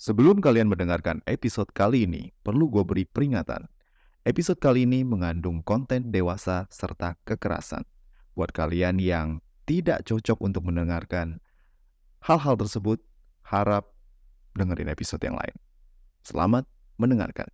Sebelum kalian mendengarkan episode kali ini, perlu gue beri peringatan. Episode kali ini mengandung konten dewasa serta kekerasan. Buat kalian yang tidak cocok untuk mendengarkan hal-hal tersebut, harap dengerin episode yang lain. Selamat mendengarkan.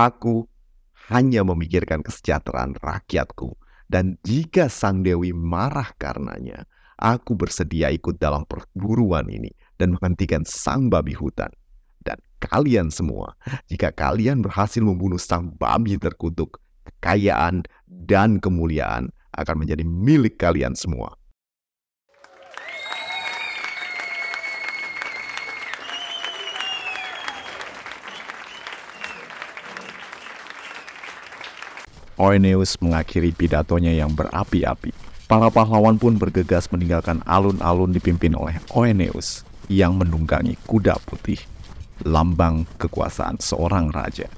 Aku hanya memikirkan kesejahteraan rakyatku, dan jika Sang Dewi marah karenanya, aku bersedia ikut dalam perburuan ini dan menghentikan Sang Babi Hutan. Dan kalian semua, jika kalian berhasil membunuh Sang Babi terkutuk, kekayaan dan kemuliaan akan menjadi milik kalian semua. Oeneus mengakhiri pidatonya yang berapi-api. Para pahlawan pun bergegas meninggalkan alun-alun dipimpin oleh Oeneus yang menunggangi kuda putih, lambang kekuasaan seorang raja.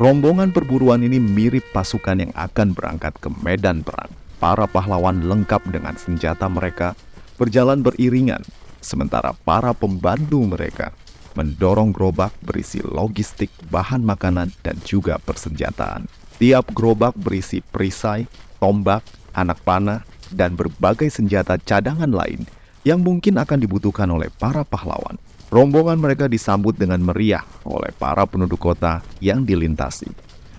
Rombongan perburuan ini mirip pasukan yang akan berangkat ke medan perang. Para pahlawan lengkap dengan senjata mereka berjalan beriringan, sementara para pembantu mereka mendorong gerobak berisi logistik, bahan makanan, dan juga persenjataan. Tiap gerobak berisi perisai, tombak, anak panah, dan berbagai senjata cadangan lain yang mungkin akan dibutuhkan oleh para pahlawan. Rombongan mereka disambut dengan meriah oleh para penduduk kota yang dilintasi.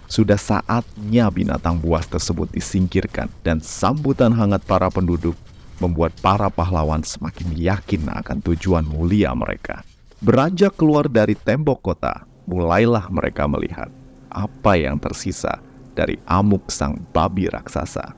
Sudah saatnya binatang buas tersebut disingkirkan dan sambutan hangat para penduduk membuat para pahlawan semakin yakin akan tujuan mulia mereka. Beranjak keluar dari tembok kota, mulailah mereka melihat apa yang tersisa dari amuk sang babi raksasa.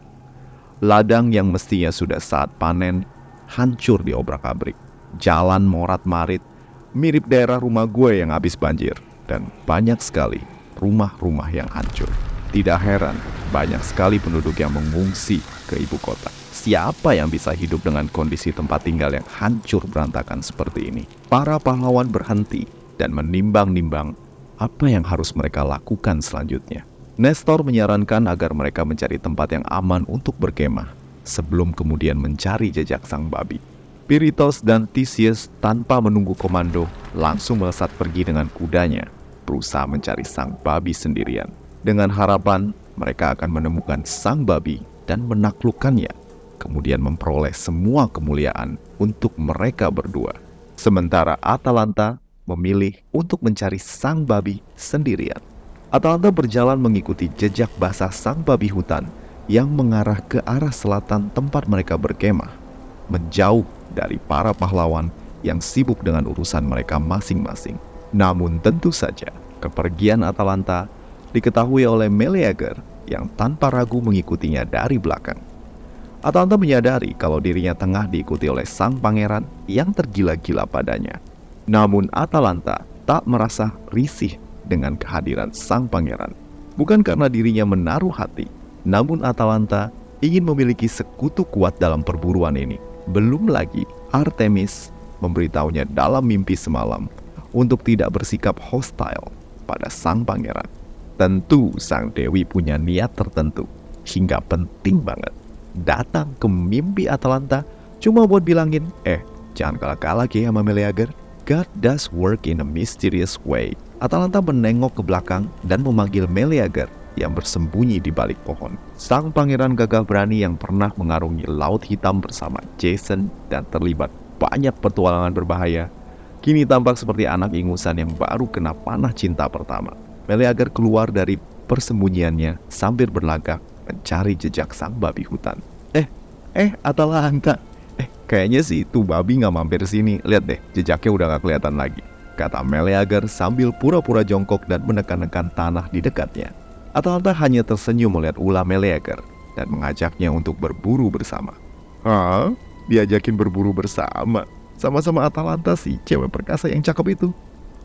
Ladang yang mestinya sudah saat panen hancur di obrak-abrik. Jalan morat-marit mirip daerah rumah gue yang habis banjir dan banyak sekali rumah-rumah yang hancur. Tidak heran banyak sekali penduduk yang mengungsi ke ibu kota. Siapa yang bisa hidup dengan kondisi tempat tinggal yang hancur berantakan seperti ini? Para pahlawan berhenti dan menimbang-nimbang apa yang harus mereka lakukan selanjutnya. Nestor menyarankan agar mereka mencari tempat yang aman untuk berkemah sebelum kemudian mencari jejak sang babi. Piritos dan Theseus tanpa menunggu komando langsung melesat pergi dengan kudanya, berusaha mencari sang babi sendirian. Dengan harapan mereka akan menemukan sang babi dan menaklukkannya, kemudian memperoleh semua kemuliaan untuk mereka berdua. Sementara Atalanta memilih untuk mencari sang babi sendirian. Atalanta berjalan mengikuti jejak basah sang babi hutan yang mengarah ke arah selatan tempat mereka berkemah, menjauh dari para pahlawan yang sibuk dengan urusan mereka masing-masing. Namun tentu saja, kepergian Atalanta diketahui oleh Meleager yang tanpa ragu mengikutinya dari belakang. Atalanta menyadari kalau dirinya tengah diikuti oleh sang pangeran yang tergila-gila padanya. Namun Atalanta tak merasa risih dengan kehadiran sang pangeran. Bukan karena dirinya menaruh hati, namun Atalanta ingin memiliki sekutu kuat dalam perburuan ini. Belum lagi Artemis memberitahunya dalam mimpi semalam untuk tidak bersikap hostile pada sang pangeran. Tentu sang dewi punya niat tertentu hingga penting banget datang ke mimpi Atalanta cuma buat bilangin, eh jangan kalah-kalah ya sama Meleager. God does work in a mysterious way. Atalanta menengok ke belakang dan memanggil Meleager yang bersembunyi di balik pohon. Sang pangeran gagah berani yang pernah mengarungi Laut Hitam bersama Jason dan terlibat banyak petualangan berbahaya, kini tampak seperti anak ingusan yang baru kena panah cinta pertama. Meleager keluar dari persembunyiannya sambil berlagak mencari jejak sang babi hutan. Eh, eh Atalanta, eh kayaknya sih itu babi nggak mampir sini. Lihat deh, jejaknya udah nggak kelihatan lagi. Kata Meleager sambil pura-pura jongkok dan menekan-nekan tanah di dekatnya. Atalanta hanya tersenyum melihat ulah Meleager dan mengajaknya untuk berburu bersama. Hah? Diajakin berburu bersama? Sama-sama Atalanta sih, cewek perkasa yang cakep itu.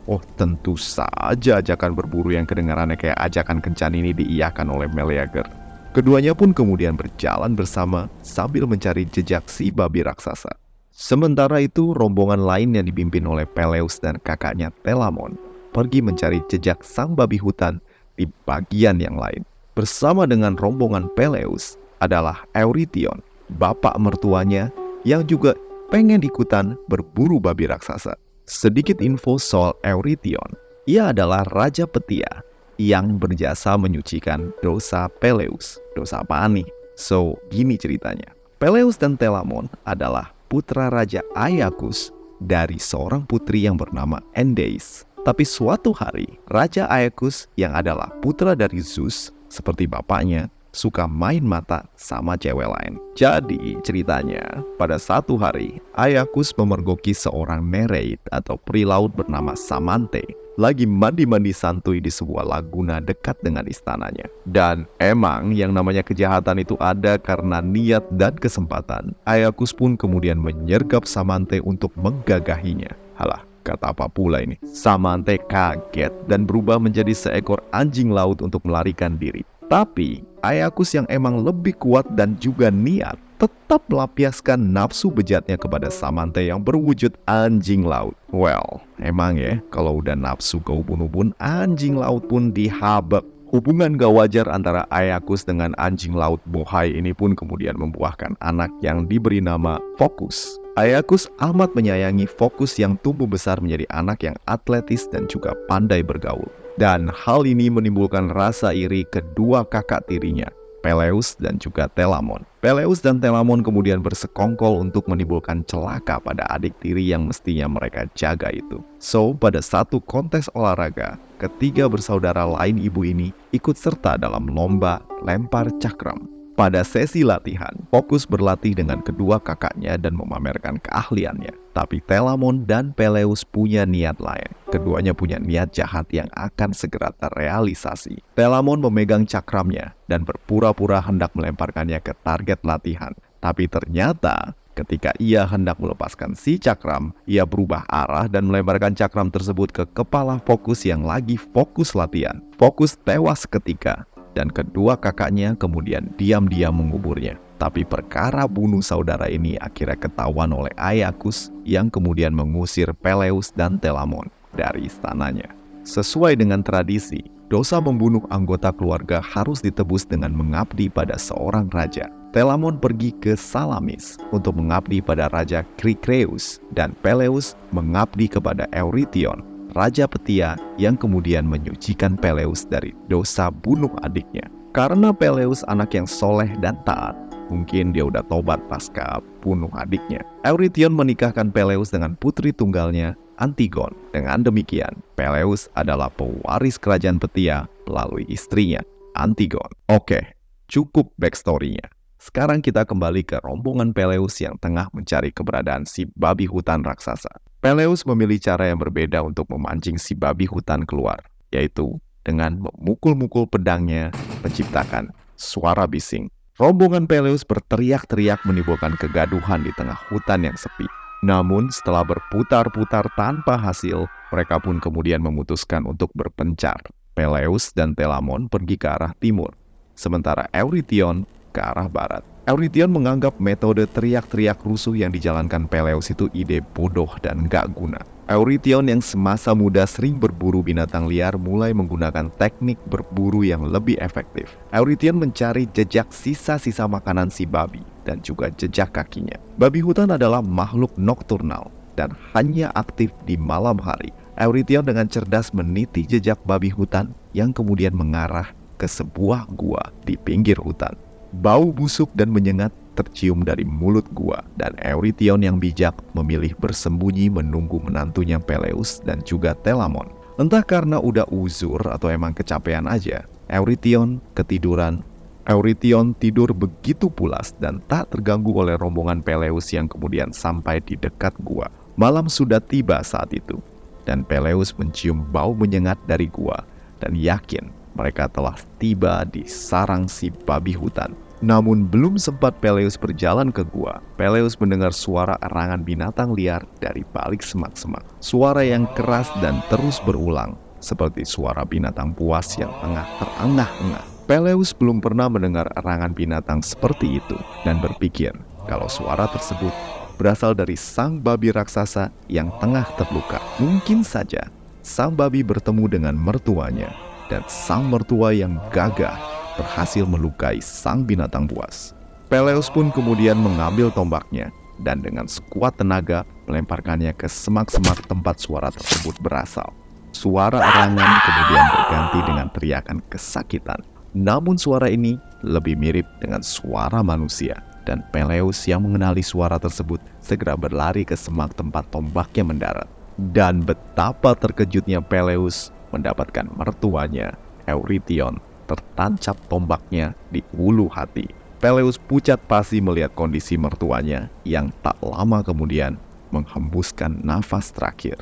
Oh tentu saja ajakan berburu yang kedengarannya kayak ajakan kencan ini diiyakan oleh Meleager. Keduanya pun kemudian berjalan bersama sambil mencari jejak si babi raksasa. Sementara itu, rombongan lain yang dipimpin oleh Peleus dan kakaknya Telamon pergi mencari jejak sang babi hutan di bagian yang lain. Bersama dengan rombongan Peleus adalah Eurytion, bapak mertuanya yang juga pengen ikutan berburu babi raksasa. Sedikit info soal Eurytion. Ia adalah Raja Petia yang berjasa menyucikan dosa Peleus. Dosa apa nih? So, gini ceritanya. Peleus dan Telamon adalah putra Raja Ayakus dari seorang putri yang bernama Endeis. Tapi suatu hari, Raja Ayakus yang adalah putra dari Zeus, seperti bapaknya, suka main mata sama cewek lain. Jadi ceritanya, pada satu hari, Ayakus memergoki seorang Nereid atau peri laut bernama Samante lagi mandi-mandi santuy di sebuah laguna dekat dengan istananya. Dan emang yang namanya kejahatan itu ada karena niat dan kesempatan. Ayakus pun kemudian menyergap Samante untuk menggagahinya. Halah, kata apa pula ini? Samante kaget dan berubah menjadi seekor anjing laut untuk melarikan diri. Tapi Ayakus yang emang lebih kuat dan juga niat tetap melampiaskan nafsu bejatnya kepada Samante yang berwujud anjing laut. Well, emang ya, kalau udah nafsu ke ubun-ubun, anjing laut pun dihabek. Hubungan gak wajar antara Ayakus dengan anjing laut Bohai ini pun kemudian membuahkan anak yang diberi nama Fokus. Ayakus amat menyayangi Fokus yang tumbuh besar menjadi anak yang atletis dan juga pandai bergaul. Dan hal ini menimbulkan rasa iri kedua kakak tirinya, Peleus dan juga Telamon. Peleus dan Telamon kemudian bersekongkol untuk menimbulkan celaka pada adik tiri yang mestinya mereka jaga itu. So, pada satu kontes olahraga, ketiga bersaudara lain ibu ini ikut serta dalam lomba lempar cakram. Pada sesi latihan, fokus berlatih dengan kedua kakaknya dan memamerkan keahliannya. Tapi Telamon dan Peleus punya niat lain. Keduanya punya niat jahat yang akan segera terrealisasi. Telamon memegang cakramnya dan berpura-pura hendak melemparkannya ke target latihan. Tapi ternyata ketika ia hendak melepaskan si cakram, ia berubah arah dan melemparkan cakram tersebut ke kepala fokus yang lagi fokus latihan. Fokus tewas ketika dan kedua kakaknya kemudian diam-diam menguburnya. Tapi perkara bunuh saudara ini akhirnya ketahuan oleh Ayakus yang kemudian mengusir Peleus dan Telamon dari istananya. Sesuai dengan tradisi, dosa membunuh anggota keluarga harus ditebus dengan mengabdi pada seorang raja. Telamon pergi ke Salamis untuk mengabdi pada Raja Krikreus dan Peleus mengabdi kepada Eurytion Raja Petia yang kemudian menyucikan Peleus dari dosa bunuh adiknya. Karena Peleus anak yang soleh dan taat, mungkin dia udah tobat pasca bunuh adiknya. Eurytion menikahkan Peleus dengan putri tunggalnya, Antigon. Dengan demikian, Peleus adalah pewaris kerajaan Petia melalui istrinya, Antigon. Oke, cukup backstory-nya. Sekarang kita kembali ke rombongan Peleus yang tengah mencari keberadaan si babi hutan raksasa. Peleus memilih cara yang berbeda untuk memancing si babi hutan keluar, yaitu dengan memukul-mukul pedangnya menciptakan suara bising. Rombongan Peleus berteriak-teriak menimbulkan kegaduhan di tengah hutan yang sepi. Namun setelah berputar-putar tanpa hasil, mereka pun kemudian memutuskan untuk berpencar. Peleus dan Telamon pergi ke arah timur, sementara Eurytion ke arah barat. Eurytion menganggap metode teriak-teriak rusuh yang dijalankan Peleus itu ide bodoh dan gak guna. Eurytion yang semasa muda sering berburu binatang liar mulai menggunakan teknik berburu yang lebih efektif. Eurytion mencari jejak sisa-sisa makanan si babi dan juga jejak kakinya. Babi hutan adalah makhluk nokturnal dan hanya aktif di malam hari. Eurytion dengan cerdas meniti jejak babi hutan yang kemudian mengarah ke sebuah gua di pinggir hutan. Bau busuk dan menyengat tercium dari mulut gua dan Eurytion yang bijak memilih bersembunyi menunggu menantunya Peleus dan juga Telamon. Entah karena udah uzur atau emang kecapean aja, Eurytion ketiduran. Eurytion tidur begitu pulas dan tak terganggu oleh rombongan Peleus yang kemudian sampai di dekat gua. Malam sudah tiba saat itu. dan Peleus mencium bau menyengat dari gua dan yakin mereka telah tiba di sarang si babi hutan. Namun belum sempat Peleus berjalan ke gua, Peleus mendengar suara erangan binatang liar dari balik semak-semak. Suara yang keras dan terus berulang, seperti suara binatang buas yang tengah terengah-engah. Peleus belum pernah mendengar erangan binatang seperti itu dan berpikir kalau suara tersebut berasal dari sang babi raksasa yang tengah terluka. Mungkin saja sang babi bertemu dengan mertuanya dan sang mertua yang gagah berhasil melukai sang binatang buas. Peleus pun kemudian mengambil tombaknya dan dengan sekuat tenaga melemparkannya ke semak-semak tempat suara tersebut berasal. Suara erangan kemudian berganti dengan teriakan kesakitan. Namun suara ini lebih mirip dengan suara manusia dan Peleus yang mengenali suara tersebut segera berlari ke semak tempat tombaknya mendarat. Dan betapa terkejutnya Peleus mendapatkan mertuanya, Eurytion, tertancap tombaknya di ulu hati. Peleus pucat pasi melihat kondisi mertuanya yang tak lama kemudian menghembuskan nafas terakhir.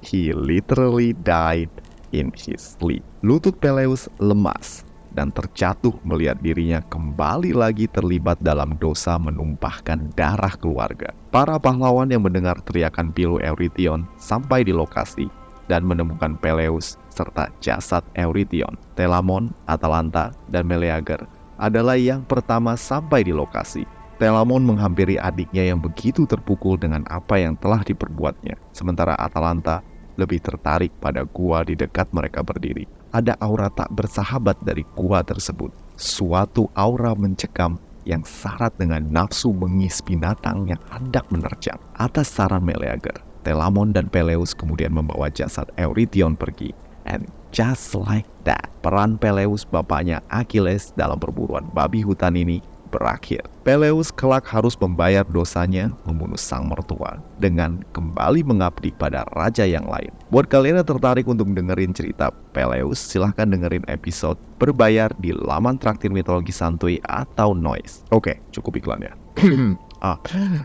He literally died in his sleep. Lutut Peleus lemas dan terjatuh melihat dirinya kembali lagi terlibat dalam dosa menumpahkan darah keluarga. Para pahlawan yang mendengar teriakan pilu Eurytion sampai di lokasi dan menemukan Peleus serta jasad Eurytion, Telamon, Atalanta, dan Meleager adalah yang pertama sampai di lokasi. Telamon menghampiri adiknya yang begitu terpukul dengan apa yang telah diperbuatnya, sementara Atalanta lebih tertarik pada gua di dekat mereka berdiri ada aura tak bersahabat dari gua tersebut. Suatu aura mencekam yang syarat dengan nafsu mengis binatang yang hendak menerjang. Atas saran Meleager, Telamon dan Peleus kemudian membawa jasad Eurytion pergi. And just like that, peran Peleus bapaknya Achilles dalam perburuan babi hutan ini berakhir. Peleus kelak harus membayar dosanya membunuh sang mertua dengan kembali mengabdi pada raja yang lain. Buat kalian yang tertarik untuk dengerin cerita Peleus, silahkan dengerin episode berbayar di laman traktir mitologi santuy atau noise. Oke, cukup iklan ya. ah,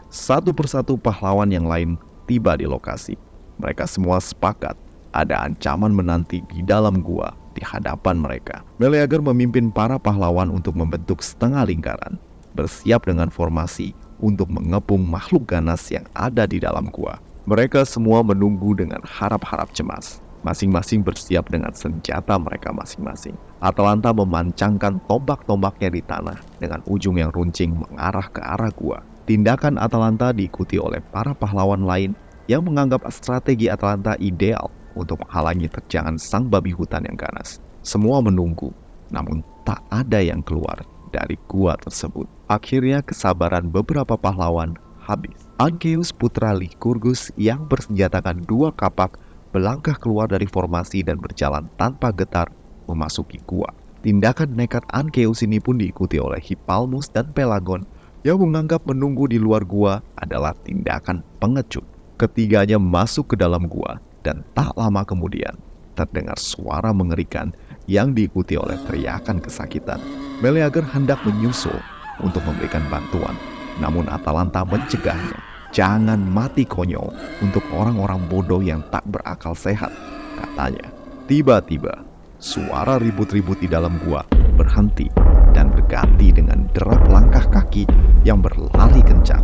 satu persatu pahlawan yang lain tiba di lokasi. Mereka semua sepakat ada ancaman menanti di dalam gua di hadapan mereka. Meleager memimpin para pahlawan untuk membentuk setengah lingkaran, bersiap dengan formasi untuk mengepung makhluk ganas yang ada di dalam gua. Mereka semua menunggu dengan harap-harap cemas. Masing-masing bersiap dengan senjata mereka masing-masing. Atalanta memancangkan tombak-tombaknya di tanah dengan ujung yang runcing mengarah ke arah gua. Tindakan Atalanta diikuti oleh para pahlawan lain yang menganggap strategi Atalanta ideal untuk menghalangi terjangan sang babi hutan yang ganas. Semua menunggu, namun tak ada yang keluar dari gua tersebut. Akhirnya kesabaran beberapa pahlawan habis. Ankeus putra Lycurgus yang bersenjatakan dua kapak melangkah keluar dari formasi dan berjalan tanpa getar memasuki gua. Tindakan nekat Ankeus ini pun diikuti oleh Hippalmus dan Pelagon yang menganggap menunggu di luar gua adalah tindakan pengecut. Ketiganya masuk ke dalam gua dan tak lama kemudian terdengar suara mengerikan yang diikuti oleh teriakan kesakitan. Meleager hendak menyusul untuk memberikan bantuan, namun Atalanta mencegahnya. Jangan mati konyol untuk orang-orang bodoh yang tak berakal sehat, katanya. Tiba-tiba, suara ribut-ribut di dalam gua berhenti dan berganti dengan derap langkah kaki yang berlari kencang.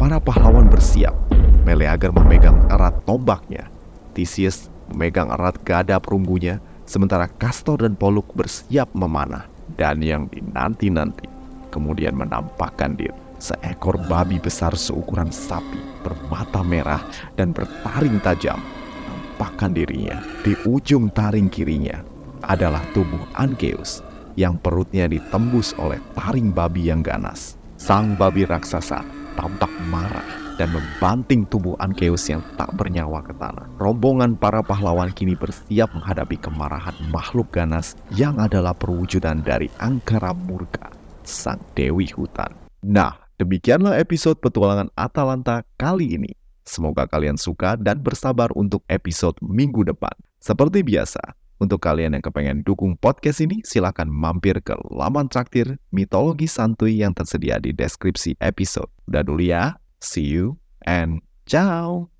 Para pahlawan bersiap. Meleager memegang erat tombaknya Theseus memegang erat gada perunggunya, sementara Castor dan Pollux bersiap memanah. Dan yang dinanti-nanti kemudian menampakkan diri. Seekor babi besar seukuran sapi bermata merah dan bertaring tajam. Nampakkan dirinya di ujung taring kirinya adalah tubuh Ankeus yang perutnya ditembus oleh taring babi yang ganas. Sang babi raksasa tampak marah dan membanting tubuh Ankeus yang tak bernyawa ke tanah. Rombongan para pahlawan kini bersiap menghadapi kemarahan makhluk ganas yang adalah perwujudan dari Angkara Murka, sang Dewi Hutan. Nah, demikianlah episode petualangan Atalanta kali ini. Semoga kalian suka dan bersabar untuk episode minggu depan. Seperti biasa, untuk kalian yang kepengen dukung podcast ini, silahkan mampir ke laman traktir mitologi santuy yang tersedia di deskripsi episode. Udah dulu ya, See you and ciao.